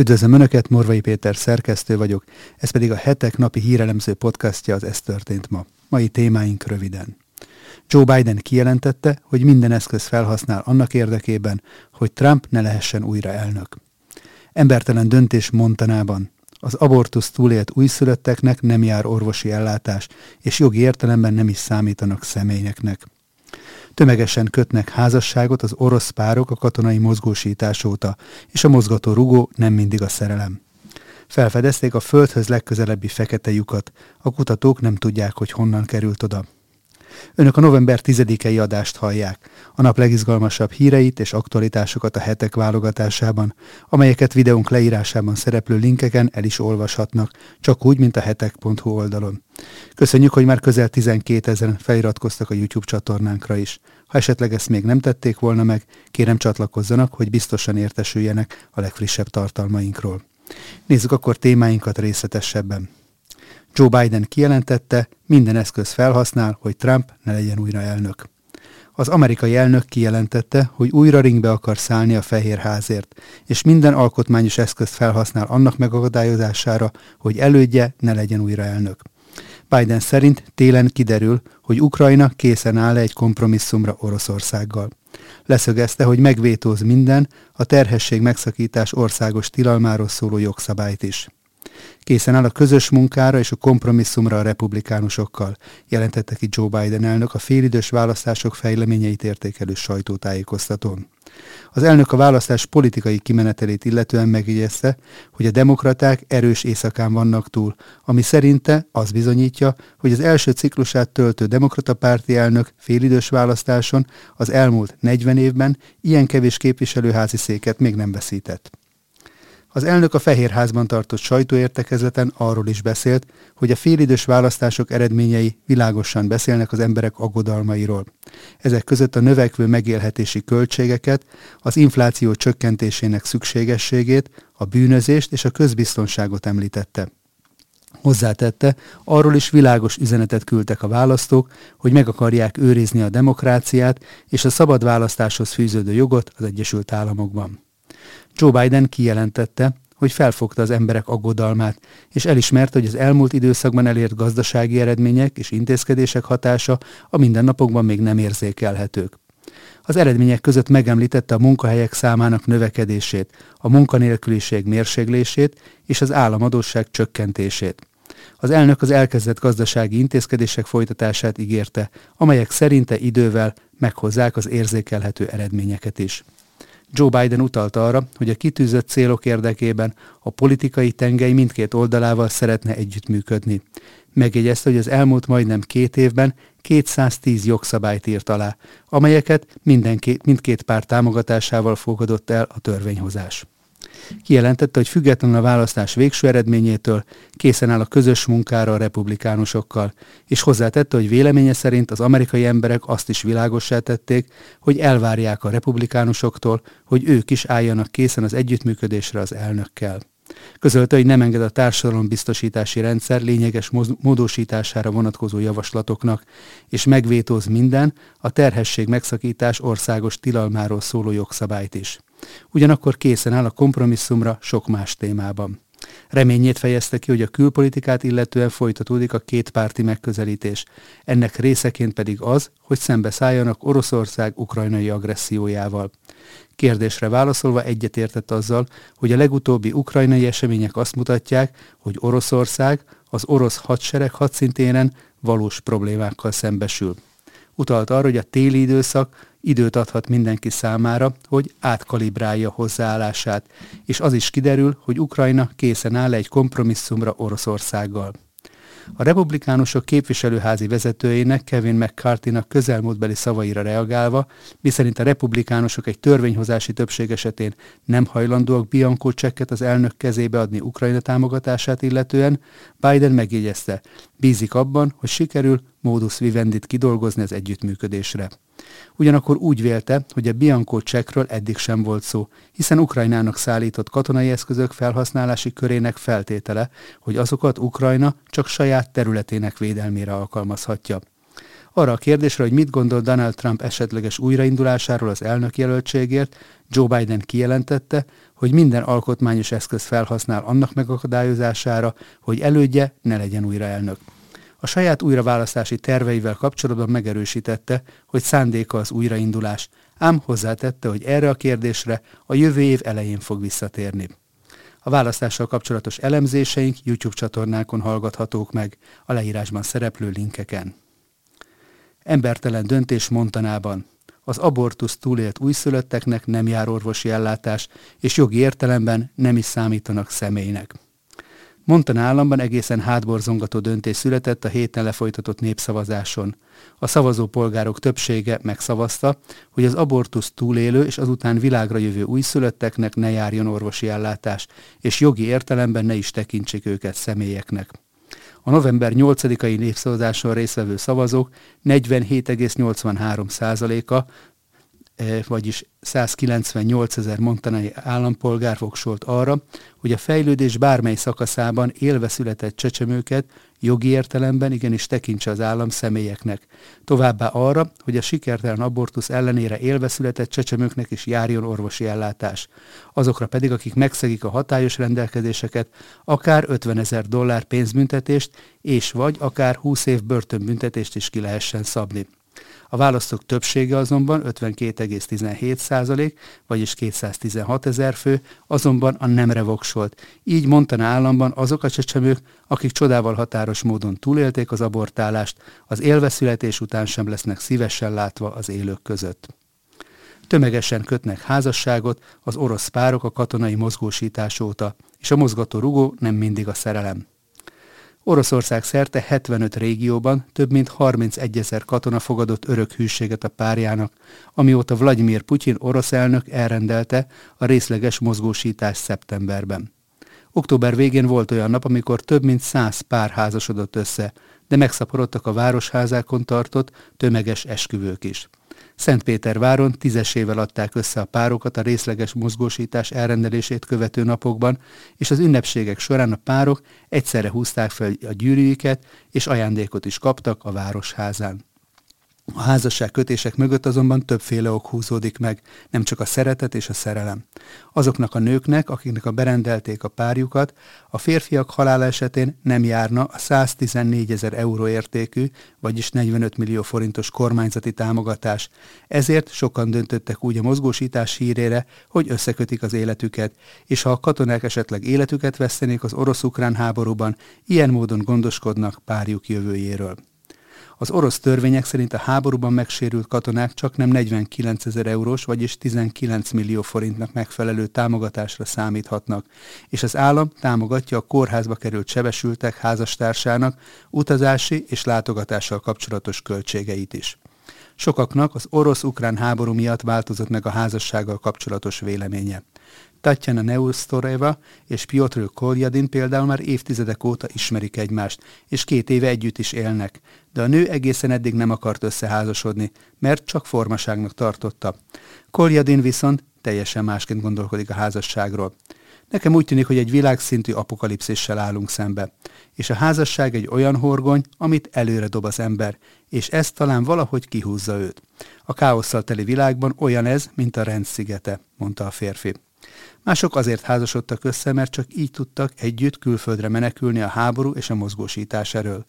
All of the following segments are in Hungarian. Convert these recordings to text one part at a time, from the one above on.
Üdvözlöm Önöket, Morvai Péter szerkesztő vagyok, ez pedig a hetek napi hírelemző podcastja az Ez történt ma. Mai témáink röviden. Joe Biden kijelentette, hogy minden eszköz felhasznál annak érdekében, hogy Trump ne lehessen újra elnök. Embertelen döntés Montanában. Az abortusz túlélt újszülötteknek nem jár orvosi ellátás, és jogi értelemben nem is számítanak személyeknek. Tömegesen kötnek házasságot az orosz párok a katonai mozgósítás óta, és a mozgató rugó nem mindig a szerelem. Felfedezték a földhöz legközelebbi fekete lyukat, a kutatók nem tudják, hogy honnan került oda. Önök a november 10-i adást hallják, a nap legizgalmasabb híreit és aktualitásokat a hetek válogatásában, amelyeket videónk leírásában szereplő linkeken el is olvashatnak, csak úgy, mint a hetek.hu oldalon. Köszönjük, hogy már közel 12 ezeren feliratkoztak a YouTube csatornánkra is. Ha esetleg ezt még nem tették volna meg, kérem csatlakozzanak, hogy biztosan értesüljenek a legfrissebb tartalmainkról. Nézzük akkor témáinkat részletesebben. Joe Biden kijelentette, minden eszköz felhasznál, hogy Trump ne legyen újra elnök. Az amerikai elnök kijelentette, hogy újra ringbe akar szállni a Fehérházért, és minden alkotmányos eszközt felhasznál annak megakadályozására, hogy elődje ne legyen újra elnök. Biden szerint télen kiderül, hogy Ukrajna készen áll egy kompromisszumra Oroszországgal. Leszögezte, hogy megvétóz minden, a terhesség megszakítás országos tilalmáról szóló jogszabályt is. Készen áll a közös munkára és a kompromisszumra a republikánusokkal, jelentette ki Joe Biden elnök a félidős választások fejleményeit értékelő sajtótájékoztatón. Az elnök a választás politikai kimenetelét illetően megjegyezte, hogy a demokraták erős éjszakán vannak túl, ami szerinte az bizonyítja, hogy az első ciklusát töltő demokrata párti elnök félidős választáson az elmúlt 40 évben ilyen kevés képviselőházi széket még nem veszített. Az elnök a Fehérházban tartott sajtóértekezleten arról is beszélt, hogy a félidős választások eredményei világosan beszélnek az emberek aggodalmairól. Ezek között a növekvő megélhetési költségeket, az infláció csökkentésének szükségességét, a bűnözést és a közbiztonságot említette. Hozzátette, arról is világos üzenetet küldtek a választók, hogy meg akarják őrizni a demokráciát és a szabad választáshoz fűződő jogot az Egyesült Államokban. Joe Biden kijelentette, hogy felfogta az emberek aggodalmát, és elismerte, hogy az elmúlt időszakban elért gazdasági eredmények és intézkedések hatása a mindennapokban még nem érzékelhetők. Az eredmények között megemlítette a munkahelyek számának növekedését, a munkanélküliség mérséglését és az államadóság csökkentését. Az elnök az elkezdett gazdasági intézkedések folytatását ígérte, amelyek szerinte idővel meghozzák az érzékelhető eredményeket is. Joe Biden utalt arra, hogy a kitűzött célok érdekében a politikai tengely mindkét oldalával szeretne együttműködni. Megjegyezte, hogy az elmúlt majdnem két évben 210 jogszabályt írt alá, amelyeket mindenki, mindkét párt támogatásával fogadott el a törvényhozás. Kijelentette, hogy független a választás végső eredményétől készen áll a közös munkára a republikánusokkal, és hozzátette, hogy véleménye szerint az amerikai emberek azt is világossá tették, hogy elvárják a republikánusoktól, hogy ők is álljanak készen az együttműködésre az elnökkel. Közölte, hogy nem enged a társadalombiztosítási rendszer lényeges módosítására vonatkozó javaslatoknak, és megvétóz minden, a terhesség megszakítás országos tilalmáról szóló jogszabályt is. Ugyanakkor készen áll a kompromisszumra sok más témában. Reményét fejezte ki, hogy a külpolitikát illetően folytatódik a kétpárti megközelítés. Ennek részeként pedig az, hogy szembeszálljanak Oroszország ukrajnai agressziójával. Kérdésre válaszolva egyetértett azzal, hogy a legutóbbi ukrajnai események azt mutatják, hogy Oroszország az orosz hadsereg hadszintéren valós problémákkal szembesül. Utalt arra, hogy a téli időszak időt adhat mindenki számára, hogy átkalibrálja hozzáállását, és az is kiderül, hogy Ukrajna készen áll egy kompromisszumra Oroszországgal. A republikánusok képviselőházi vezetőjének Kevin McCarthy-nak közelmúltbeli szavaira reagálva, miszerint a republikánusok egy törvényhozási többség esetén nem hajlandóak Bianco csekket az elnök kezébe adni Ukrajna támogatását illetően, Biden megjegyezte, bízik abban, hogy sikerül módusz vivendit kidolgozni az együttműködésre. Ugyanakkor úgy vélte, hogy a Bianco csekről eddig sem volt szó, hiszen Ukrajnának szállított katonai eszközök felhasználási körének feltétele, hogy azokat Ukrajna csak saját területének védelmére alkalmazhatja. Arra a kérdésre, hogy mit gondol Donald Trump esetleges újraindulásáról az elnök jelöltségért, Joe Biden kijelentette, hogy minden alkotmányos eszköz felhasznál annak megakadályozására, hogy elődje ne legyen újra elnök. A saját újraválasztási terveivel kapcsolatban megerősítette, hogy szándéka az újraindulás, ám hozzátette, hogy erre a kérdésre a jövő év elején fog visszatérni. A választással kapcsolatos elemzéseink YouTube csatornákon hallgathatók meg, a leírásban szereplő linkeken. Embertelen döntés Montanában. Az abortusz túlélt újszülötteknek nem jár orvosi ellátás, és jogi értelemben nem is számítanak személynek. Montan államban egészen hátborzongató döntés született a héten lefolytatott népszavazáson. A szavazó polgárok többsége megszavazta, hogy az abortusz túlélő és azután világra jövő újszülötteknek ne járjon orvosi ellátás, és jogi értelemben ne is tekintsék őket személyeknek. A november 8-ai népszavazáson résztvevő szavazók 47,83%-a E, vagyis 198 ezer montanai állampolgár voksolt arra, hogy a fejlődés bármely szakaszában élve született csecsemőket jogi értelemben igenis tekintse az állam személyeknek. Továbbá arra, hogy a sikertelen abortusz ellenére élve született csecsemőknek is járjon orvosi ellátás. Azokra pedig, akik megszegik a hatályos rendelkezéseket, akár 50 ezer dollár pénzbüntetést és vagy akár 20 év börtönbüntetést is ki lehessen szabni. A választók többsége azonban 52,17 százalék, vagyis 216 ezer fő, azonban a nemre voksolt. Így Montana államban azok a csecsemők, akik csodával határos módon túlélték az abortálást, az élveszületés után sem lesznek szívesen látva az élők között. Tömegesen kötnek házasságot az orosz párok a katonai mozgósítás óta, és a mozgató rugó nem mindig a szerelem. Oroszország szerte 75 régióban több mint 31 ezer katona fogadott örök hűséget a párjának, amióta Vladimir Putyin orosz elnök elrendelte a részleges mozgósítás szeptemberben. Október végén volt olyan nap, amikor több mint száz pár házasodott össze, de megszaporodtak a városházákon tartott tömeges esküvők is. Szentpéterváron tízesével adták össze a párokat a részleges mozgósítás elrendelését követő napokban, és az ünnepségek során a párok egyszerre húzták fel a gyűrűiket, és ajándékot is kaptak a városházán. A házasság kötések mögött azonban többféle ok húzódik meg, nem csak a szeretet és a szerelem. Azoknak a nőknek, akiknek a berendelték a párjukat, a férfiak halála esetén nem járna a 114 ezer euró értékű, vagyis 45 millió forintos kormányzati támogatás. Ezért sokan döntöttek úgy a mozgósítás hírére, hogy összekötik az életüket, és ha a katonák esetleg életüket vesztenék az orosz-ukrán háborúban, ilyen módon gondoskodnak párjuk jövőjéről. Az orosz törvények szerint a háborúban megsérült katonák csak nem 49 ezer eurós, vagyis 19 millió forintnak megfelelő támogatásra számíthatnak, és az állam támogatja a kórházba került sebesültek házastársának utazási és látogatással kapcsolatos költségeit is. Sokaknak az orosz-ukrán háború miatt változott meg a házassággal kapcsolatos véleménye. Tatjana Neustoreva és Piotr Koljadin például már évtizedek óta ismerik egymást, és két éve együtt is élnek, de a nő egészen eddig nem akart összeházasodni, mert csak formaságnak tartotta. Koljadin viszont teljesen másként gondolkodik a házasságról. Nekem úgy tűnik, hogy egy világszintű apokalipszissel állunk szembe, és a házasság egy olyan horgony, amit előre dob az ember, és ez talán valahogy kihúzza őt. A káosszal teli világban olyan ez, mint a rendszigete, mondta a férfi. Mások azért házasodtak össze, mert csak így tudtak együtt külföldre menekülni a háború és a mozgósítás eről.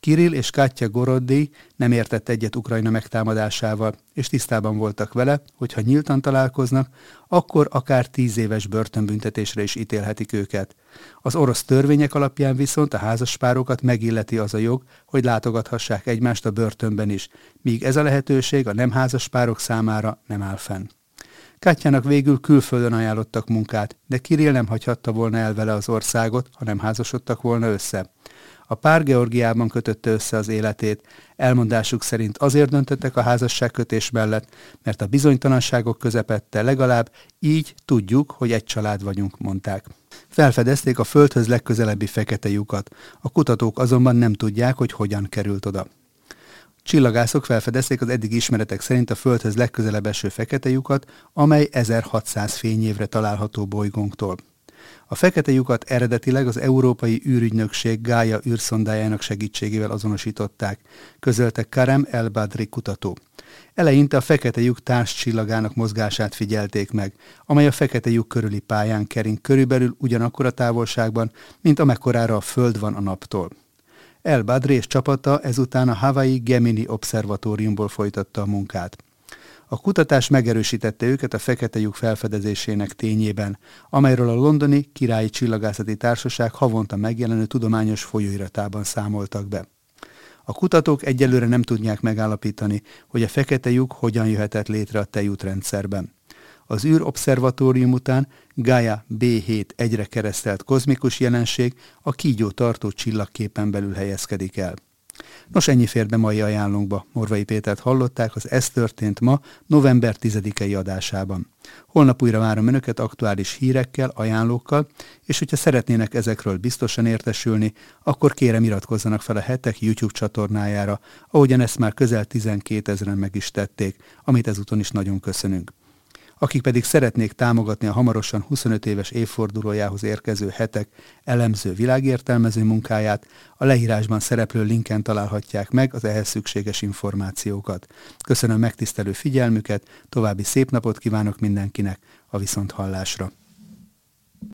Kirill és Katya Goroddi nem értett egyet Ukrajna megtámadásával, és tisztában voltak vele, hogy ha nyíltan találkoznak, akkor akár tíz éves börtönbüntetésre is ítélhetik őket. Az orosz törvények alapján viszont a házaspárokat megilleti az a jog, hogy látogathassák egymást a börtönben is, míg ez a lehetőség a nem házaspárok számára nem áll fenn. Kátyának végül külföldön ajánlottak munkát, de Kirill nem hagyhatta volna el vele az országot, ha nem házasodtak volna össze. A pár Georgiában kötötte össze az életét. Elmondásuk szerint azért döntöttek a házasságkötés mellett, mert a bizonytalanságok közepette legalább így tudjuk, hogy egy család vagyunk, mondták. Felfedezték a földhöz legközelebbi fekete lyukat. A kutatók azonban nem tudják, hogy hogyan került oda. Csillagászok felfedezték az eddig ismeretek szerint a Földhöz legközelebb eső fekete lyukat, amely 1600 fényévre található bolygónktól. A fekete lyukat eredetileg az Európai űrügynökség Gája űrszondájának segítségével azonosították, közölte Karem El Badri kutató. Eleinte a fekete lyuk társcsillagának mozgását figyelték meg, amely a fekete lyuk körüli pályán kering körülbelül ugyanakkor a távolságban, mint amekkorára a Föld van a naptól. El Badri és csapata ezután a Hawaii Gemini Obszervatóriumból folytatta a munkát. A kutatás megerősítette őket a fekete lyuk felfedezésének tényében, amelyről a londoni királyi csillagászati társaság havonta megjelenő tudományos folyóiratában számoltak be. A kutatók egyelőre nem tudják megállapítani, hogy a fekete lyuk hogyan jöhetett létre a tejútrendszerben. Az űrobszervatórium után Gaia B7 egyre keresztelt kozmikus jelenség a kígyó tartó csillagképen belül helyezkedik el. Nos, ennyi fér be mai ajánlónkba. Morvai Pétert hallották az Ez történt ma, november 10-i adásában. Holnap újra várom Önöket aktuális hírekkel, ajánlókkal, és hogyha szeretnének ezekről biztosan értesülni, akkor kérem iratkozzanak fel a hetek YouTube csatornájára, ahogyan ezt már közel 12 ezeren meg is tették, amit ezúton is nagyon köszönünk akik pedig szeretnék támogatni a hamarosan 25 éves évfordulójához érkező hetek elemző világértelmező munkáját, a leírásban szereplő linken találhatják meg az ehhez szükséges információkat. Köszönöm megtisztelő figyelmüket, további szép napot kívánok mindenkinek, a viszonthallásra.